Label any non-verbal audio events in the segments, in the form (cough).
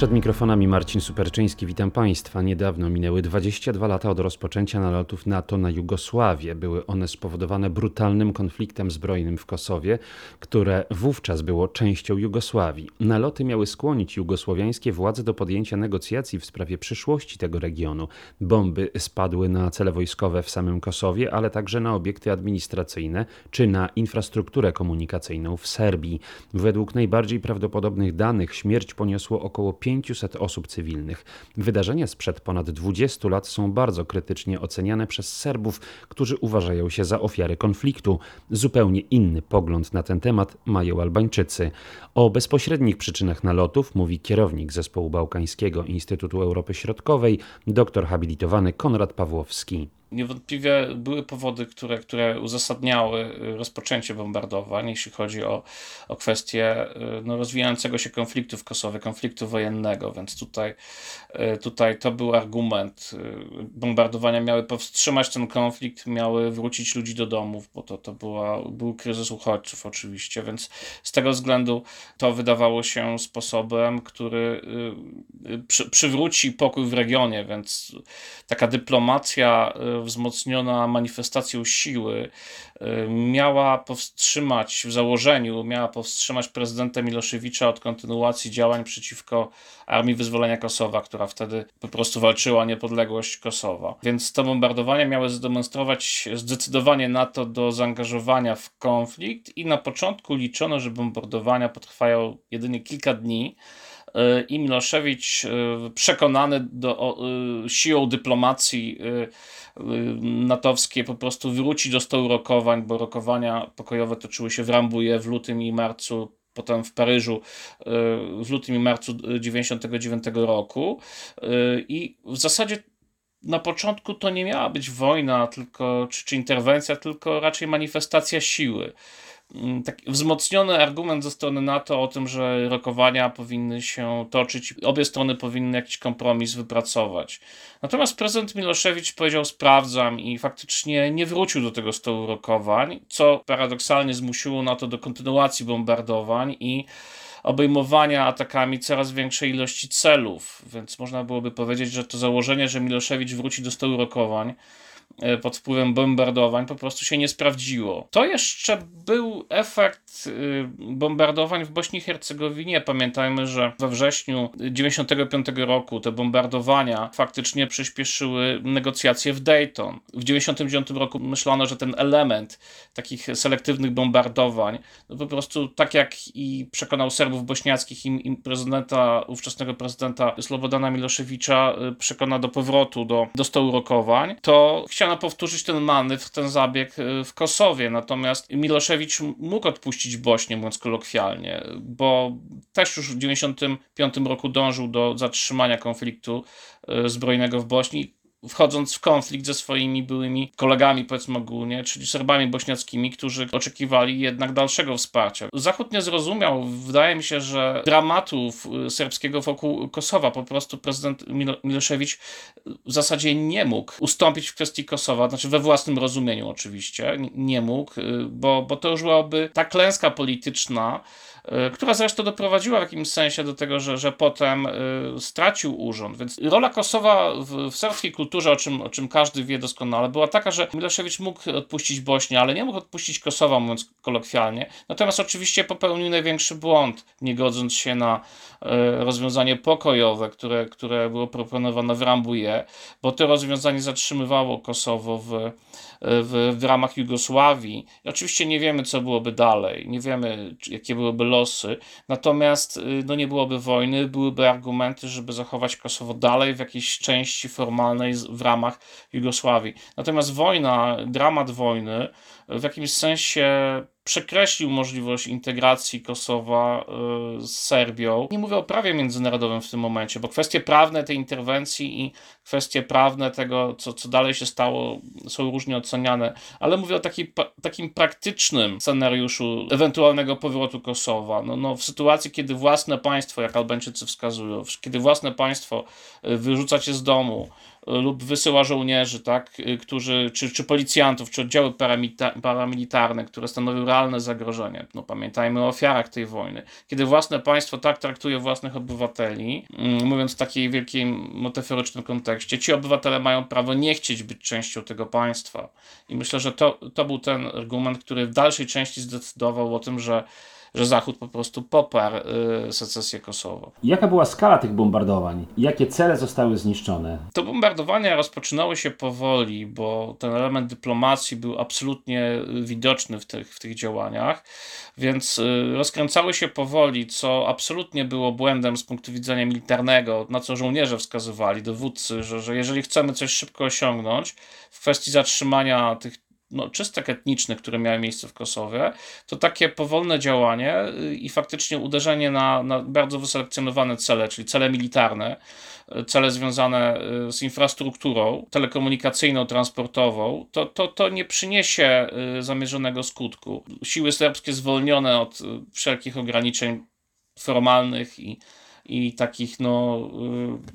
Przed mikrofonami Marcin Superczyński, witam Państwa. Niedawno minęły 22 lata od rozpoczęcia nalotów NATO na Jugosławię. Były one spowodowane brutalnym konfliktem zbrojnym w Kosowie, które wówczas było częścią Jugosławii. Naloty miały skłonić jugosłowiańskie władze do podjęcia negocjacji w sprawie przyszłości tego regionu. Bomby spadły na cele wojskowe w samym Kosowie, ale także na obiekty administracyjne czy na infrastrukturę komunikacyjną w Serbii. Według najbardziej prawdopodobnych danych śmierć poniosło około 5 500 osób cywilnych. Wydarzenia sprzed ponad 20 lat są bardzo krytycznie oceniane przez Serbów, którzy uważają się za ofiary konfliktu. Zupełnie inny pogląd na ten temat mają Albańczycy. O bezpośrednich przyczynach nalotów mówi kierownik Zespołu Bałkańskiego Instytutu Europy Środkowej, doktor habilitowany Konrad Pawłowski. Niewątpliwie były powody, które, które uzasadniały rozpoczęcie bombardowań, jeśli chodzi o, o kwestię y, no, rozwijającego się konfliktu w Kosowie, konfliktu wojennego, więc tutaj, y, tutaj to był argument. Y, bombardowania miały powstrzymać ten konflikt, miały wrócić ludzi do domów, bo to, to była, był kryzys uchodźców oczywiście, więc z tego względu to wydawało się sposobem, który przy, przywróci pokój w regionie, więc taka dyplomacja wzmocniona manifestacją siły, y, miała powstrzymać w założeniu, miała powstrzymać prezydenta Miloszewicza od kontynuacji działań przeciwko Armii Wyzwolenia Kosowa, która wtedy po prostu walczyła o niepodległość Kosowa. Więc te bombardowania miały zademonstrować zdecydowanie NATO do zaangażowania w konflikt i na początku liczono, że bombardowania potrwają jedynie kilka dni i Miloszewicz e, przekonany do, e, siłą dyplomacji e, natowskiej po prostu wróci do stołu rokowań, bo rokowania pokojowe toczyły się w Rambuje w lutym i marcu potem w Paryżu w lutym i marcu 1999 roku. I w zasadzie na początku to nie miała być wojna tylko, czy, czy interwencja, tylko raczej manifestacja siły. Mm, wzmocniony argument ze strony NATO o tym, że rokowania powinny się toczyć, obie strony powinny jakiś kompromis wypracować. Natomiast prezydent Miloszewicz powiedział: Sprawdzam i faktycznie nie wrócił do tego stołu rokowań, co paradoksalnie zmusiło NATO do kontynuacji bombardowań i obejmowania atakami coraz większej ilości celów. Więc można byłoby powiedzieć, że to założenie, że Miloszewicz wróci do stołu rokowań, pod wpływem bombardowań po prostu się nie sprawdziło. To jeszcze był efekt y, bombardowań w Bośni i Hercegowinie. Pamiętajmy, że we wrześniu 1995 roku te bombardowania faktycznie przyspieszyły negocjacje w Dayton. W 1999 roku myślano, że ten element takich selektywnych bombardowań, no po prostu tak jak i przekonał Serbów bośniackich i, prezydenta, ówczesnego prezydenta Slobodana Miloszewicza y, przekona do powrotu do, do stołu rokowań, to chciano powtórzyć ten manewr, ten zabieg y, w Kosowie. Natomiast Miloszewicz mógł odpuścić Bośnię, mówiąc kolokwialnie, bo też już w 1995 roku dążył do zatrzymania konfliktu y, zbrojnego w Bośni wchodząc w konflikt ze swoimi byłymi kolegami, powiedzmy ogólnie, czyli Serbami bośniackimi, którzy oczekiwali jednak dalszego wsparcia. Zachód nie zrozumiał, wydaje mi się, że dramatów y, serbskiego wokół Kosowa. Po prostu prezydent Milo Miloszewicz w zasadzie nie mógł ustąpić w kwestii Kosowa, znaczy we własnym rozumieniu oczywiście, nie mógł, y, bo, bo to już byłaby ta klęska polityczna, która zresztą doprowadziła w jakimś sensie do tego, że, że potem e, stracił urząd. Więc rola Kosowa w, w serbskiej kulturze, o czym, o czym każdy wie doskonale, była taka, że Miloszewicz mógł odpuścić Bośnię, ale nie mógł odpuścić Kosowa, mówiąc kolokwialnie. Natomiast oczywiście popełnił największy błąd, nie godząc się na e, rozwiązanie pokojowe, które, które było proponowane w Rambuje, bo to rozwiązanie zatrzymywało Kosowo w w, w ramach Jugosławii. I oczywiście nie wiemy, co byłoby dalej, nie wiemy, jakie byłyby losy, natomiast y, no, nie byłoby wojny, byłyby argumenty, żeby zachować Kosowo dalej w jakiejś części formalnej w ramach Jugosławii. Natomiast wojna, dramat wojny w jakimś sensie przekreślił możliwość integracji Kosowa y, z Serbią. Nie mówię o prawie międzynarodowym w tym momencie, bo kwestie prawne tej interwencji i kwestie prawne tego, co, co dalej się stało, są różnie oceniane, ale mówię o taki, takim praktycznym scenariuszu ewentualnego powrotu Kosowa. No, no, w sytuacji, kiedy własne państwo, jak Albańczycy wskazują, kiedy własne państwo y, wyrzuca cię z domu, lub wysyła żołnierzy, tak, którzy, czy, czy policjantów, czy oddziały paramilitarne, które stanowią realne zagrożenie. No, pamiętajmy o ofiarach tej wojny. Kiedy własne państwo tak traktuje własnych obywateli, mm, mówiąc w takiej wielkiej metaforycznym kontekście, ci obywatele mają prawo nie chcieć być częścią tego państwa. I myślę, że to, to był ten argument, który w dalszej części zdecydował o tym, że że Zachód po prostu poparł y, secesję Kosowo. Jaka była skala tych bombardowań? Jakie cele zostały zniszczone? To bombardowania rozpoczynały się powoli, bo ten element dyplomacji był absolutnie widoczny w tych, w tych działaniach, więc y, rozkręcały się powoli, co absolutnie było błędem z punktu widzenia militarnego, na co żołnierze wskazywali, dowódcy, że, że jeżeli chcemy coś szybko osiągnąć w kwestii zatrzymania tych no, czystek etnicznych, które miały miejsce w Kosowie, to takie powolne działanie y, i faktycznie uderzenie na, na bardzo wyselekcjonowane cele, czyli cele militarne, y, cele związane y, z infrastrukturą telekomunikacyjną, transportową, to, to, to nie przyniesie zamierzonego skutku. Siły serbskie zwolnione od wszelkich ograniczeń formalnych i i takich no,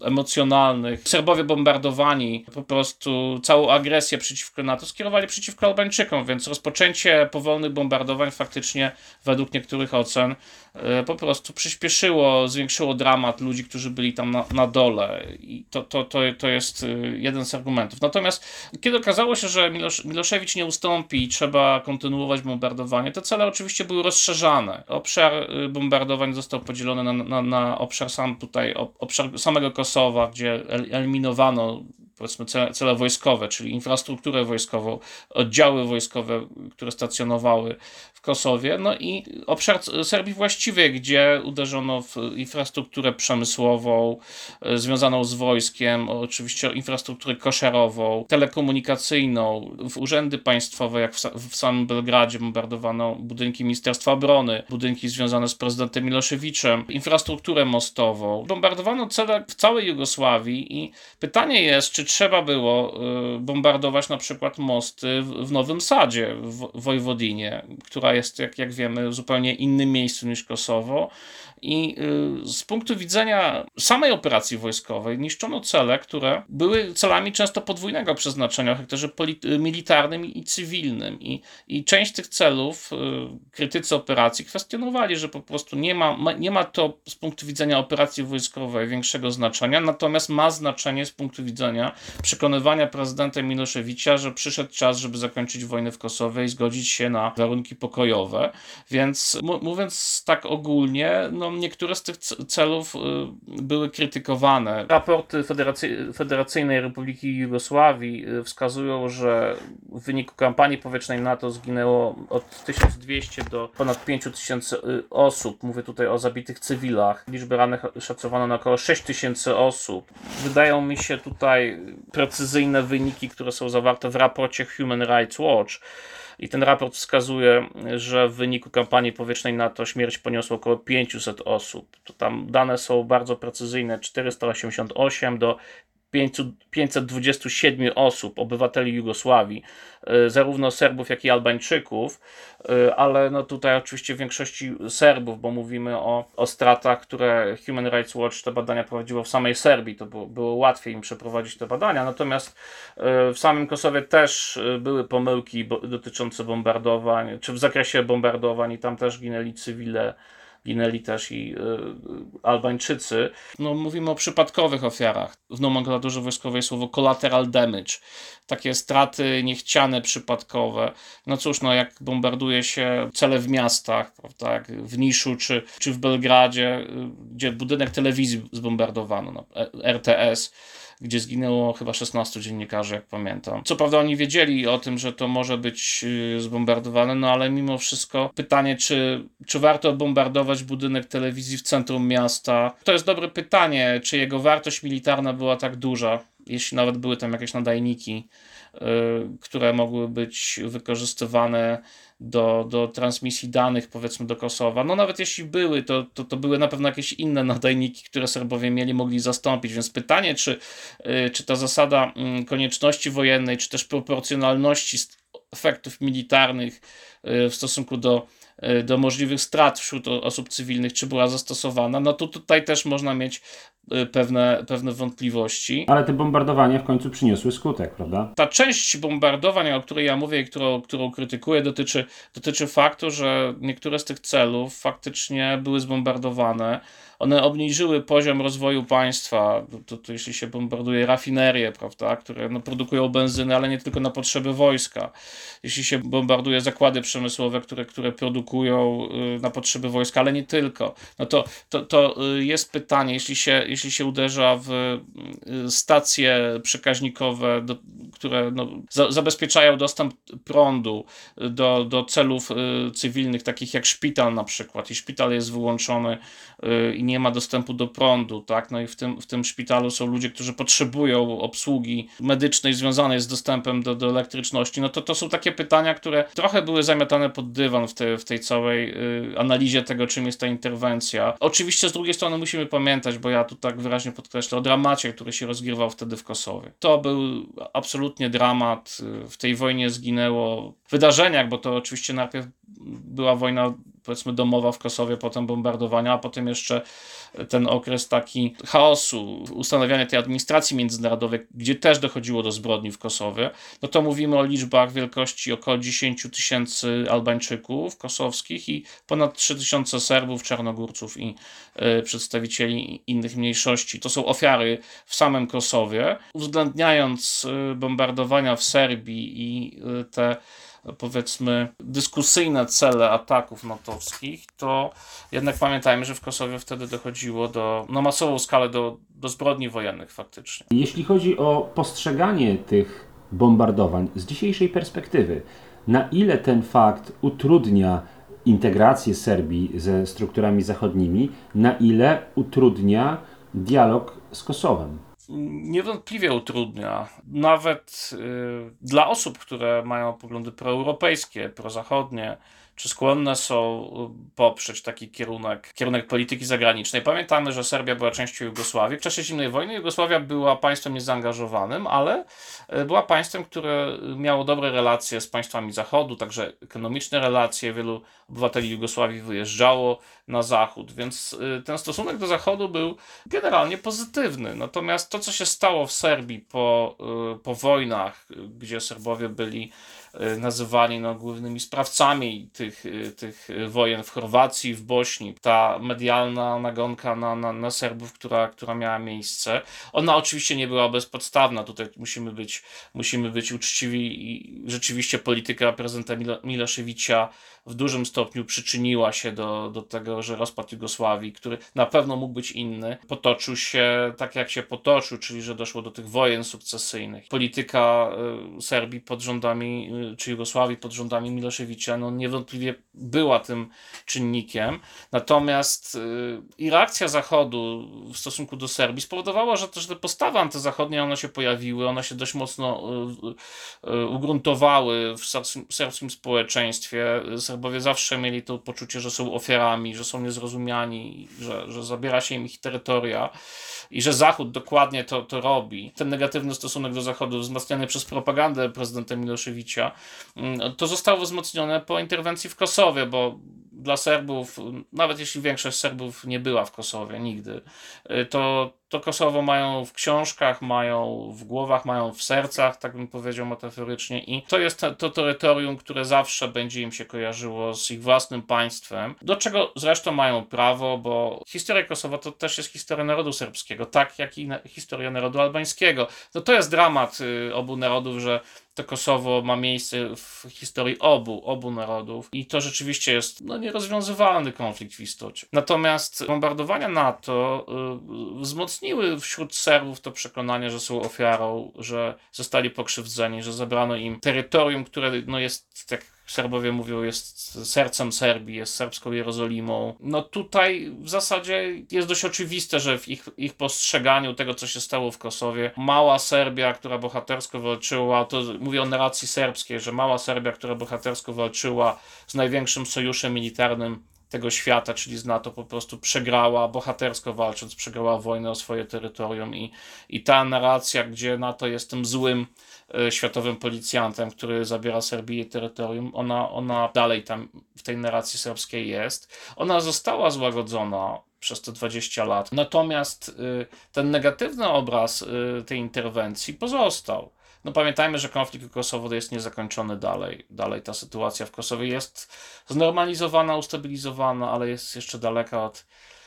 y, emocjonalnych. Serbowie bombardowani po prostu całą agresję przeciwko NATO skierowali przeciwko Albańczykom, więc rozpoczęcie powolnych bombardowań faktycznie według niektórych ocen po prostu przyspieszyło, zwiększyło dramat ludzi, którzy byli tam na, na dole i to, to, to, to jest y, jeden z argumentów. Natomiast kiedy okazało się, że Milosz, Miloszewicz nie ustąpi i trzeba kontynuować bombardowanie, te cele oczywiście były rozszerzane. Obszar bombardowań został podzielony na, na, na obszar sam tutaj, obszar samego Kosowa, gdzie eliminowano powiedzmy cele, wojskowe, czyli infrastrukturę wojskową, oddziały wojskowe, które stacjonowały w Kosowie, no i obszar Serbii właściwej, gdzie uderzono w infrastrukturę przemysłową e, związaną z wojskiem, oczywiście infrastrukturę koszerową, telekomunikacyjną, w urzędy państwowe, jak w, w samym Belgradzie bombardowano budynki Ministerstwa Obrony, budynki związane z prezydentem Miloszewiczem, infrastrukturę mostową. Bombardowano cele w całej Jugosławii i pytanie jest, czy trzeba było y, bombardować na przykład mosty w Nowym Sadzie, w Wojwodinie, która jest, jak, jak wiemy, zupełnie innym miejscu niż Kosowo. I y, z punktu widzenia samej operacji wojskowej niszczono cele, które były celami często podwójnego przeznaczenia o charakterze militarnym i cywilnym. I, I część tych celów y, krytycy operacji kwestionowali, że po prostu nie ma, nie ma to z punktu widzenia operacji wojskowej większego znaczenia, natomiast ma znaczenie z punktu widzenia przekonywania prezydenta Miloszewicza, że przyszedł czas, żeby zakończyć wojnę w Kosowie i zgodzić się na warunki pokojowe. Więc mówiąc tak ogólnie, no niektóre z tych celów y, były krytykowane. Raporty Federacy Federacyjnej Republiki Jugosławii y, wskazują, że w wyniku kampanii powietrznej NATO zginęło od 1200 do ponad 5000 y, osób. Mówię tutaj o zabitych cywilach. Liczby rannych szacowano na około 6000 osób. Wydają mi się tutaj precyzyjne wyniki, które są zawarte w raporcie Human Rights Watch. I ten raport wskazuje, że w wyniku kampanii powietrznej NATO śmierć poniosło około 500 osób. To tam dane są bardzo precyzyjne: 488 do 527 osób, obywateli Jugosławii, y, zarówno Serbów, jak i Albańczyków, y, ale no tutaj oczywiście w większości Serbów, bo mówimy o, o stratach, które Human Rights Watch te badania prowadziło w samej Serbii, to było, było łatwiej im przeprowadzić te badania, natomiast y, w samym Kosowie też były pomyłki dotyczące bombardowań, czy w zakresie bombardowań i tam też ginęli cywile ginęli też i y, Albańczycy. No, mówimy o przypadkowych ofiarach. W nomenklaturze wojskowej słowo collateral damage. Takie straty niechciane, przypadkowe. No cóż, no jak bombarduje się cele w miastach, prawda, jak w Niszu czy, czy w Belgradzie, y, gdzie budynek telewizji zbombardowano, no, RTS gdzie zginęło chyba 16 dziennikarzy, jak pamiętam. Co prawda oni wiedzieli o tym, że to może być y, zbombardowane, no ale mimo wszystko pytanie, czy, czy warto bombardować budynek telewizji w centrum miasta? To jest dobre pytanie, czy jego wartość militarna była tak duża, jeśli nawet były tam jakieś nadajniki, które mogły być wykorzystywane do, do transmisji danych, powiedzmy, do Kosowa. No nawet jeśli były, to, to, to były na pewno jakieś inne nadajniki, które Serbowie mieli, mogli zastąpić. Więc pytanie, czy, y, czy ta zasada mm, konieczności wojennej, czy też proporcjonalności efektów militarnych y, w stosunku do y, do możliwych strat wśród osób cywilnych, czy była zastosowana, no to tutaj też można mieć y, pewne, pewne wątpliwości. Ale te bombardowania w końcu przyniosły skutek, prawda? Ta część bombardowań, o której ja mówię i którą, którą krytykuję, dotyczy, dotyczy faktu, że niektóre z tych celów faktycznie były zbombardowane one obniżyły poziom rozwoju państwa. To, to jeśli się bombarduje rafinerie, prawda, które no, produkują benzynę, ale nie tylko na potrzeby wojska. Jeśli się bombarduje zakłady przemysłowe, które, które produkują y, na potrzeby wojska, ale nie tylko, no to, to, to y, jest pytanie, jeśli się, jeśli się uderza w y, stacje przekaźnikowe, do, które no, za, zabezpieczają dostęp prądu do, do celów cywilnych, takich jak szpital na przykład, i szpital jest wyłączony i nie ma dostępu do prądu, tak? No i w tym, w tym szpitalu są ludzie, którzy potrzebują obsługi medycznej związanej z dostępem do, do elektryczności. No to to są takie pytania, które trochę były zamiatane pod dywan w, te, w tej całej y, analizie tego, czym jest ta interwencja. Oczywiście z drugiej strony musimy pamiętać, bo ja tu tak wyraźnie podkreślę, o dramacie, który się rozgrywał wtedy w Kosowie. To był absolutnie dramat. W tej wojnie zginęło w wydarzeniach, bo to oczywiście najpierw była wojna powiedzmy domowa w Kosowie, potem bombardowania, a potem jeszcze ten okres taki chaosu, ustanawiania tej administracji międzynarodowej, gdzie też dochodziło do zbrodni w Kosowie, no to mówimy o liczbach wielkości około 10 tysięcy Albańczyków kosowskich i ponad 3 tysiące Serbów, Czarnogórców i y, przedstawicieli innych mniejszości. To są ofiary w samym Kosowie. Uwzględniając y, bombardowania w Serbii i y, te powiedzmy dyskusyjne cele ataków natowskich, to jednak pamiętajmy, że w Kosowie wtedy dochodziło do, na masową skalę do, do zbrodni wojennych faktycznie. Jeśli chodzi o postrzeganie tych bombardowań z dzisiejszej perspektywy, na ile ten fakt utrudnia integrację Serbii ze strukturami zachodnimi, na ile utrudnia dialog z Kosowem? Niewątpliwie utrudnia. Nawet y, dla osób, które mają poglądy proeuropejskie, prozachodnie, czy skłonne są y, poprzeć taki kierunek, kierunek polityki zagranicznej. Pamiętamy, że Serbia była częścią Jugosławii. W czasie zimnej wojny Jugosławia była państwem niezaangażowanym, ale y, była państwem, które miało dobre relacje z państwami Zachodu, także ekonomiczne relacje. Wielu obywateli Jugosławii wyjeżdżało na Zachód, więc y, ten stosunek do Zachodu był generalnie pozytywny. Natomiast to, co się stało w Serbii po, po wojnach, gdzie Serbowie byli Y, nazywani no, głównymi sprawcami tych, y, tych wojen w Chorwacji, w Bośni. Ta medialna nagonka na, na, na Serbów, która, która miała miejsce, ona oczywiście nie była bezpodstawna. Tutaj musimy być, musimy być uczciwi i rzeczywiście polityka prezydenta Milo, Miloszewicza w dużym stopniu przyczyniła się do, do tego, że rozpad Jugosławii, który na pewno mógł być inny, potoczył się tak, jak się potoczył, czyli że doszło do tych wojen sukcesyjnych. Polityka y, Serbii pod rządami, czy Jugosławii pod rządami Miloszewicza, no niewątpliwie była tym czynnikiem. Natomiast y, i reakcja Zachodu w stosunku do Serbii spowodowała, że też te postawy antyzachodnie, one się pojawiły, one się dość mocno ugruntowały w serbskim społeczeństwie. Serbowie zawsze mieli to poczucie, że są ofiarami, że są niezrozumiani, że, że zabiera się im ich terytoria i że Zachód dokładnie to, to robi. Ten negatywny stosunek do Zachodu, wzmacniany przez propagandę prezydenta Miloszewicza, to zostało wzmocnione po interwencji w Kosowie, bo dla Serbów, nawet jeśli większość Serbów nie była w Kosowie nigdy, y, to, to Kosowo mają w książkach, mają w głowach, mają w sercach, tak bym powiedział metaforycznie, i to jest to, to terytorium, które zawsze będzie im się kojarzyło z ich własnym państwem, do czego zresztą mają prawo, bo historia Kosowa to też jest historia narodu serbskiego, tak jak i historia narodu albańskiego. No to jest dramat y, obu narodów, że to Kosowo ma miejsce w historii obu, obu narodów i to rzeczywiście jest no, nierozwiązywalny konflikt w istocie. Natomiast bombardowania NATO y, wzmocniły wśród Serbów to przekonanie, że są ofiarą, że zostali pokrzywdzeni, że zabrano im terytorium, które no, jest, jak Serbowie mówią, jest sercem Serbii, jest serbską Jerozolimą. No tutaj w zasadzie jest dość oczywiste, że w ich, ich postrzeganiu tego, co się stało w Kosowie, mała Serbia, która bohatersko walczyła, to mówię o narracji serbskiej, że mała Serbia, która bohatersko walczyła z największym sojuszem militarnym tego świata, czyli z NATO, po prostu przegrała, bohatersko walcząc, przegrała wojnę o swoje terytorium i, i ta narracja, gdzie NATO jest tym złym e, światowym policjantem, który zabiera Serbii terytorium, ona, ona dalej tam w tej narracji serbskiej jest. Ona została złagodzona przez te 20 lat. Natomiast y, ten negatywny obraz y, tej interwencji pozostał. No pamiętajmy, że konflikt kosowy jest niezakończony dalej. Dalej ta sytuacja w Kosowie jest znormalizowana, ustabilizowana, ale jest jeszcze daleka od,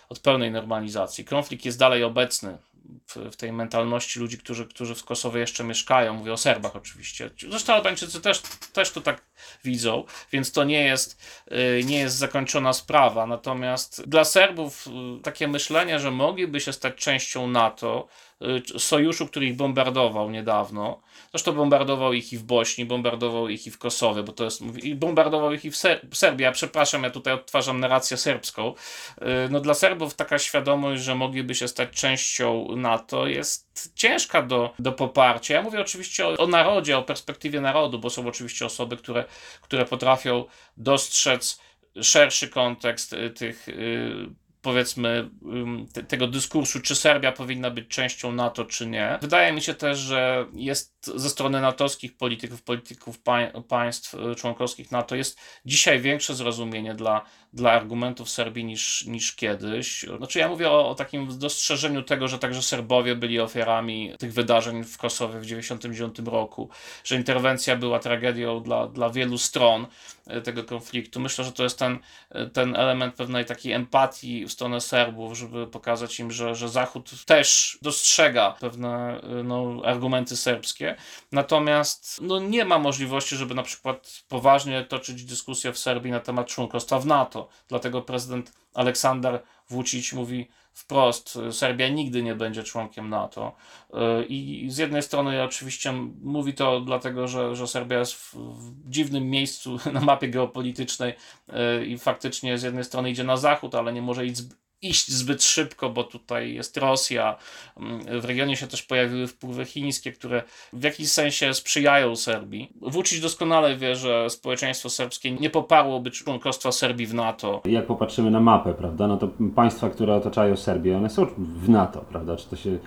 od pełnej normalizacji. Konflikt jest dalej obecny w, w, tej mentalności ludzi, którzy, którzy w Kosowie jeszcze mieszkają. Mówię o Serbach oczywiście. Zresztą Albańczycy też, też to tak widzą, więc to nie jest, y, nie jest zakończona sprawa. Natomiast dla Serbów y, takie myślenie, że mogliby się stać częścią NATO, sojuszu, który ich bombardował niedawno, zresztą bombardował ich i w Bośni, bombardował ich i w Kosowie, bo to jest, i bombardował ich i w, Ser Serbii. Ja przepraszam, ja tutaj odtwarzam narrację serbską. No dla Serbów taka świadomość, że mogliby się stać częścią NATO jest ciężka do, do poparcia. Ja mówię oczywiście o, o narodzie, o perspektywie narodu, bo są oczywiście osoby, które które potrafią dostrzec szerszy kontekst y, tych y, powiedzmy te, tego dyskursu, czy Serbia powinna być częścią NATO, czy nie. Wydaje mi się też, że jest ze strony natowskich polityków, polityków państw y, członkowskich NATO jest dzisiaj większe zrozumienie dla, dla argumentów Serbii niż, niż kiedyś. Znaczy ja mówię o, o takim dostrzeżeniu tego, że także Serbowie byli ofiarami tych wydarzeń w Kosowie w 1999 roku, że interwencja była tragedią dla, dla wielu stron y, tego konfliktu. Myślę, że to jest ten, y, ten element pewnej takiej empatii w stronę Serbów, żeby pokazać im, że, że Zachód też dostrzega pewne no, argumenty serbskie. Natomiast no, nie ma możliwości, żeby na przykład poważnie toczyć dyskusję w Serbii na temat członkostwa w NATO. Dlatego prezydent Aleksander Vucic mówi wprost, Serbia nigdy nie będzie członkiem NATO. I z jednej strony oczywiście mówi to dlatego, że, że Serbia jest w, w dziwnym miejscu (laughs) na mapie geopolitycznej i faktycznie z jednej strony idzie na zachód, ale nie może iść iść zbyt szybko, bo tutaj jest Rosja. Mm, w regionie się też pojawiły wpływy chińskie, które w jakiś sensie sprzyjają Serbii. Vucic doskonale wie, że społeczeństwo serbskie nie poparłoby członkostwa Serbii w NATO. Jak popatrzymy na mapę, prawda, no to państwa, które otaczają Serbię, one są w NATO, prawda, czy to się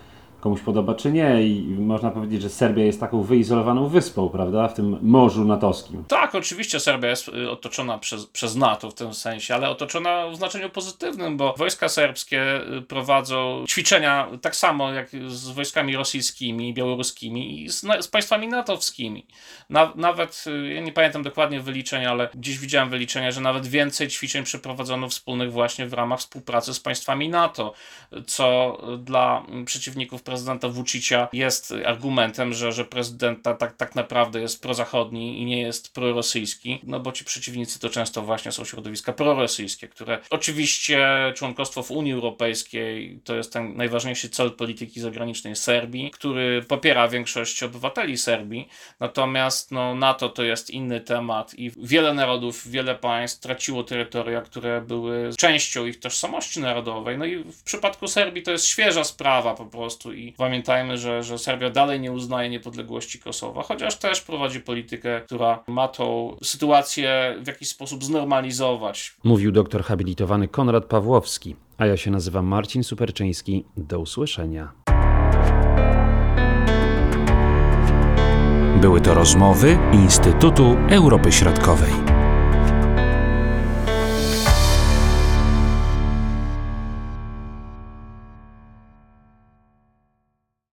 komuś podoba czy nie i można powiedzieć, że Serbia jest taką wyizolowaną wyspą, prawda, w tym morzu natowskim. Tak, oczywiście Serbia jest y, otoczona przez, przez NATO w tym sensie, ale otoczona w znaczeniu pozytywnym, bo wojska serbskie y, prowadzą ćwiczenia tak samo jak z wojskami rosyjskimi, białoruskimi i z, z państwami natowskimi. Na, nawet, y, ja nie pamiętam dokładnie wyliczeń, ale gdzieś widziałem wyliczenia, że nawet więcej ćwiczeń przeprowadzono wspólnych właśnie w ramach współpracy z państwami NATO, co dla przeciwników prezydenta Vucicia jest argumentem, że, że prezydent tak, tak naprawdę jest prozachodni i nie jest prorosyjski, no bo ci przeciwnicy to często właśnie są środowiska prorosyjskie, które oczywiście członkostwo w Unii Europejskiej to jest ten najważniejszy cel polityki zagranicznej Serbii, który popiera większość obywateli Serbii, natomiast no, NATO to jest inny temat i wiele narodów, wiele państw traciło terytoria, które były częścią ich tożsamości narodowej, no i w przypadku Serbii to jest świeża sprawa po prostu i pamiętajmy, że, że Serbia dalej nie uznaje niepodległości Kosowa, chociaż też prowadzi politykę, która ma tą sytuację w jakiś sposób znormalizować. Mówił doktor habilitowany Konrad Pawłowski, a ja się nazywam Marcin Superczyński. Do usłyszenia. Były to rozmowy Instytutu Europy Środkowej.